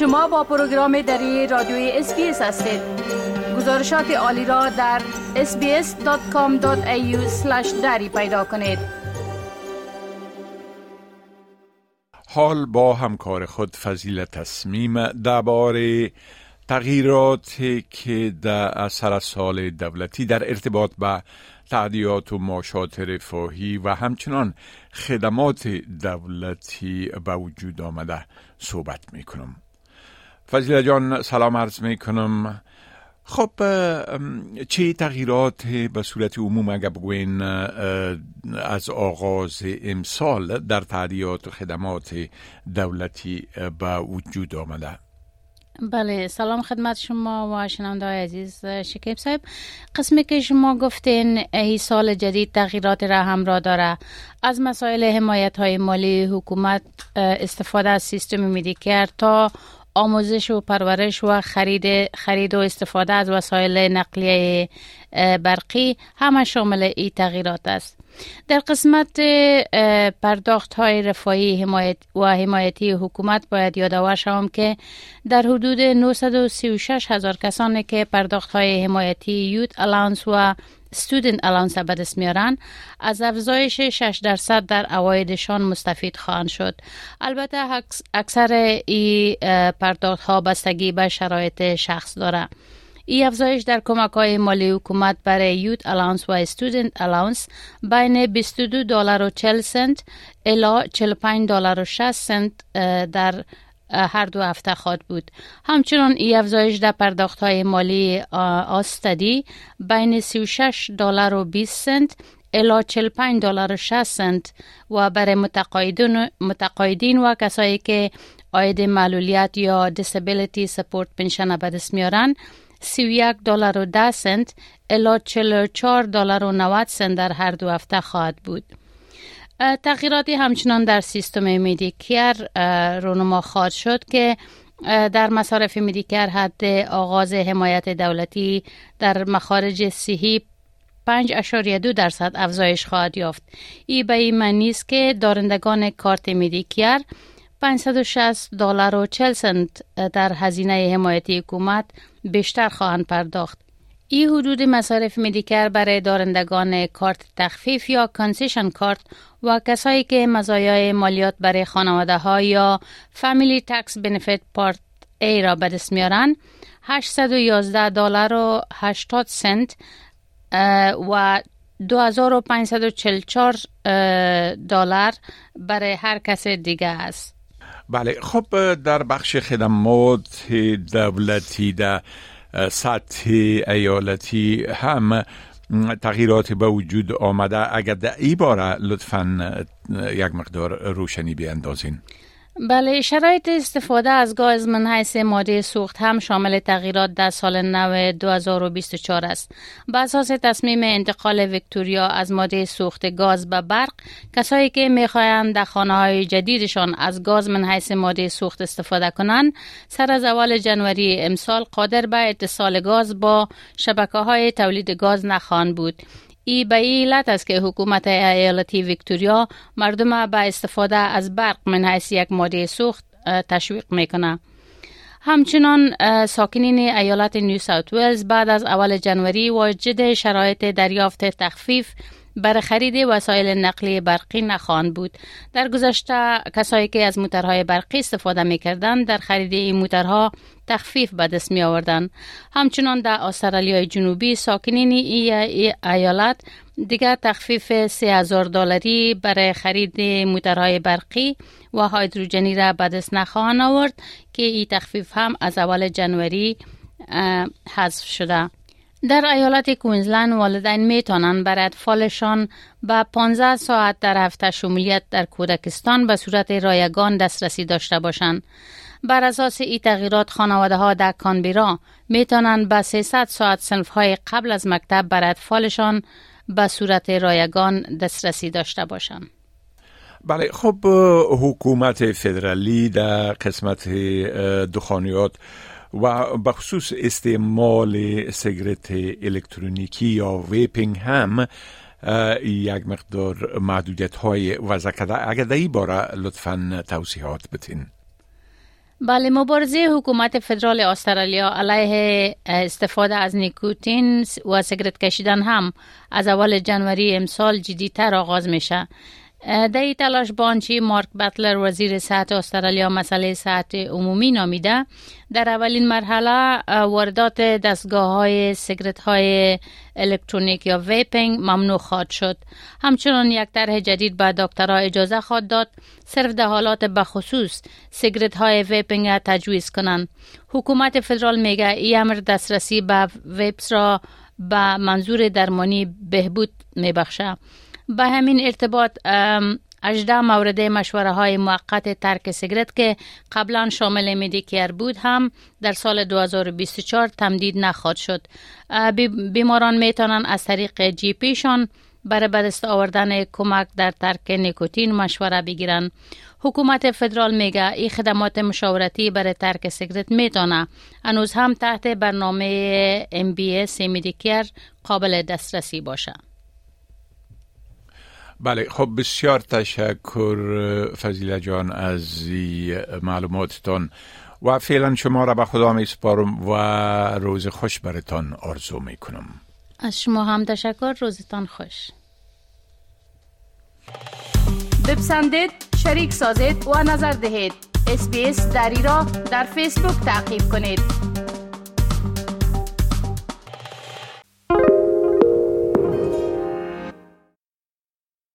شما با پروگرام دری رادیوی SBS هستید گزارشات عالی را در sbs.com.au دری پیدا کنید حال با همکار خود فضیل تصمیم درباره تغییراتی که در اثر سال دولتی در ارتباط به تادیات و معاشات رفاهی و همچنان خدمات دولتی به وجود آمده صحبت می کنم. فضیله جان سلام عرض می کنم خب چه تغییرات به صورت عموم اگر بگوین از آغاز امسال در تعدیات و خدمات دولتی به وجود آمده؟ بله سلام خدمت شما و شنونده عزیز شکیب صاحب. قسمی که شما گفتین ای سال جدید تغییرات را همراه داره. از مسائل حمایت های مالی حکومت استفاده از سیستم میدیکر تا آموزش و پرورش و خرید خرید و استفاده از وسایل نقلیه برقی همه شامل این تغییرات است. در قسمت پرداخت های رفاهی حمایت و حمایتی حکومت باید یادآور شوم که در حدود 936 هزار کسانی که پرداخت های حمایتی یوت الاونس و student allowance به دست میارن از افزایش 6 درصد در اوایدشان مستفید خواهند شد. البته اکثر این پرداخت ها بستگی به شرایط شخص داره. ای افزایش در کمک های مالی حکومت برای یوت الاونس و استودنت الاونس بین 22 دلار و 40 سنت الا 45 دلار و 60 سنت در هر دو هفته خواهد بود همچنان ای افزایش در پرداخت های مالی آستدی بین 36 دلار و 20 سنت الا 45 دلار و 60 سنت و برای متقاعدین, و کسایی که آید معلولیت یا disability support پنشن به دست میارن 31 دلار و 10 سنت الا 44 دلار و 90 سنت در هر دو هفته خواهد بود. تغییراتی همچنان در سیستم میدیکر رونما خواهد شد که در مصارف Medicare حد آغاز حمایت دولتی در مخارج صحی 5.2 درصد افزایش خواهد یافت. ای به این معنی است که دارندگان کارت Medicare 560 دلار و 40 سنت در هزینه حمایتی حکومت بیشتر خواهند پرداخت. ای حدود مصارف Medicare برای دارندگان کارت تخفیف یا concession card و کسایی که مزایای مالیات برای خانواده ها یا فامیلی تکس بنفیت پارت ای را به دست میارن 811 دلار و 80 سنت و 2544 دلار برای هر کس دیگه است. بله خب در بخش خدمات دولتی در سطح ایالتی هم تغییرات به وجود آمده. اگر در ای باره لطفا یک مقدار روشنی بیاندازین. بله شرایط استفاده از گاز من حیث ماده سوخت هم شامل تغییرات در سال نو 2024 است. به اساس تصمیم انتقال ویکتوریا از ماده سوخت گاز به برق، کسایی که می‌خواهند در خانه های جدیدشان از گاز من حیث ماده سوخت استفاده کنند، سر از اول جنوری امسال قادر به اتصال گاز با شبکه های تولید گاز نخواهند بود. ای به ای علت است که حکومت ایالتی ویکتوریا مردم به استفاده از برق من حیث یک ماده سوخت تشویق می‌کنه. همچنان ساکنین ایالت نیو ساوت ولز بعد از اول جنوری واجد شرایط دریافت تخفیف بر خرید وسایل نقلیه برقی نخواهند بود. در گذشته کسایی که از موترهای برقی استفاده می کردن در خرید این موترها تخفیف به دست می آوردن. همچنان در استرالیا جنوبی ساکنین ای ایالت دیگر تخفیف 3000 دلاری برای خرید موترهای برقی و هایدروجنی را به دست نخواهند آورد که این تخفیف هم از اول جنوری حذف شده. در ایالت کوینزلند والدین می توانند بر اطفالشان به 15 ساعت در هفته شمولیت در کودکستان به صورت رایگان دسترسی داشته باشند. بر اساس این تغییرات خانواده ها در کانبرا می توانند به 300 ساعت صنف های قبل از مکتب بر اطفالشان به صورت رایگان دسترسی داشته باشند. بله خب حکومت فدرالی در قسمت دخانیات و بخصوص استعمال سیگرت الکترونیکی یا vaping هم یک مقدار محدودیت های وضع کرده اگر در این باره لطفا توضیحات بتین بله مبارزه حکومت فدرال استرالیا علیه استفاده از نیکوتین و سیگرت کشیدن هم از اول جنوری امسال جدیتر آغاز میشه. در این تلاش به آنچه مارک بطلر وزیر صحت استرالیا مسئله صحت عمومی نامیده. در اولین مرحله واردات دستگاه های سیگرت های الکترونیک یا vaping ممنوع خواهد شد. همچنان یک طرح جدید به دکترها اجازه خواهد داد صرف در حالات بخصوص سیگرت های vaping تجویز کنند. حکومت فدرال میگه این امر دسترسی به vapes را به منظور درمانی بهبود میبخشه. به همین ارتباط 18 مورد مشوره های موقت ترک سیگرت که قبلا شامل Medicare بود هم در سال 2024 تمدید نخواهد شد. بیماران می‌تونن از طریق GP شان برای بدست آوردن کمک در ترک نیکوتین مشوره بگیرن حکومت فدرال میگه این خدمات مشاورتی برای ترک سیگرت می‌تونه انوز هم تحت برنامه MBS میدیکیر قابل دسترسی باشه. بله خب بسیار تشکر فضیله جان از معلوماتتان و فعلا شما را به خدا می سپارم و روز خوش برتان آرزو می کنم از شما هم تشکر روزتان خوش. بپسندید شریک سازید و نظر دهید. اسپیس دری را در فیسبوک تعقیب کنید.